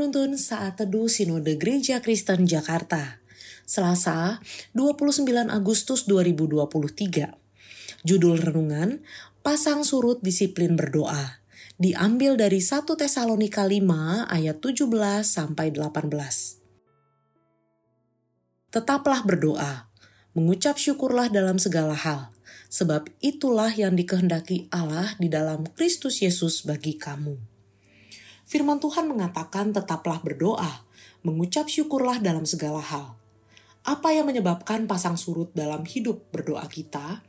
Penuntun Saat Teduh Sinode Gereja Kristen Jakarta Selasa 29 Agustus 2023 Judul Renungan Pasang Surut Disiplin Berdoa Diambil dari 1 Tesalonika 5 ayat 17 sampai 18 Tetaplah berdoa, mengucap syukurlah dalam segala hal, sebab itulah yang dikehendaki Allah di dalam Kristus Yesus bagi kamu firman Tuhan mengatakan tetaplah berdoa, mengucap syukurlah dalam segala hal. Apa yang menyebabkan pasang surut dalam hidup berdoa kita?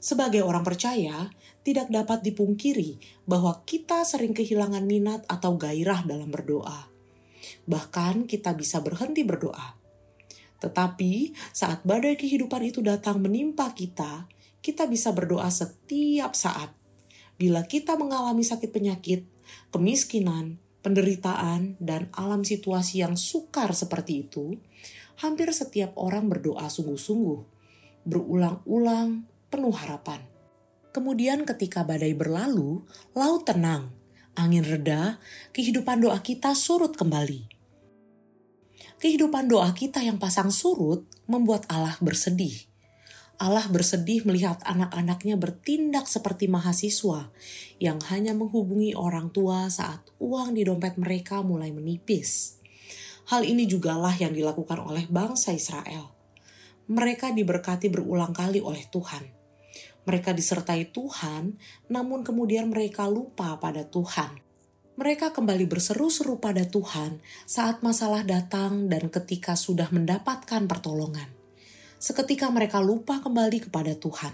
Sebagai orang percaya, tidak dapat dipungkiri bahwa kita sering kehilangan minat atau gairah dalam berdoa. Bahkan kita bisa berhenti berdoa. Tetapi saat badai kehidupan itu datang menimpa kita, kita bisa berdoa setiap saat. Bila kita mengalami sakit penyakit, kemiskinan, penderitaan, dan alam situasi yang sukar seperti itu, hampir setiap orang berdoa sungguh-sungguh, berulang-ulang, penuh harapan. Kemudian ketika badai berlalu, laut tenang, angin reda, kehidupan doa kita surut kembali. Kehidupan doa kita yang pasang surut membuat Allah bersedih Allah bersedih melihat anak-anaknya bertindak seperti mahasiswa yang hanya menghubungi orang tua saat uang di dompet mereka mulai menipis. Hal ini jugalah yang dilakukan oleh bangsa Israel. Mereka diberkati berulang kali oleh Tuhan. Mereka disertai Tuhan, namun kemudian mereka lupa pada Tuhan. Mereka kembali berseru-seru pada Tuhan saat masalah datang dan ketika sudah mendapatkan pertolongan seketika mereka lupa kembali kepada Tuhan.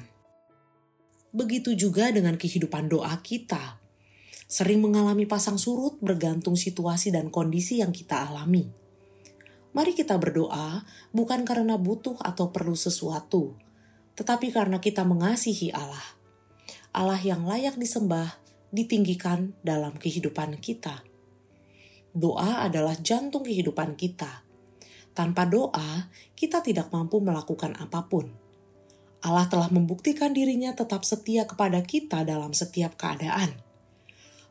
Begitu juga dengan kehidupan doa kita. Sering mengalami pasang surut bergantung situasi dan kondisi yang kita alami. Mari kita berdoa bukan karena butuh atau perlu sesuatu, tetapi karena kita mengasihi Allah. Allah yang layak disembah, ditinggikan dalam kehidupan kita. Doa adalah jantung kehidupan kita tanpa doa, kita tidak mampu melakukan apa pun. Allah telah membuktikan dirinya tetap setia kepada kita dalam setiap keadaan.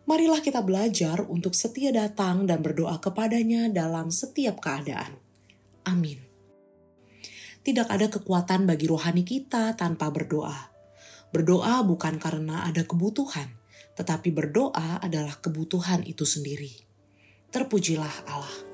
Marilah kita belajar untuk setia datang dan berdoa kepadanya dalam setiap keadaan. Amin. Tidak ada kekuatan bagi rohani kita tanpa berdoa. Berdoa bukan karena ada kebutuhan, tetapi berdoa adalah kebutuhan itu sendiri. Terpujilah Allah.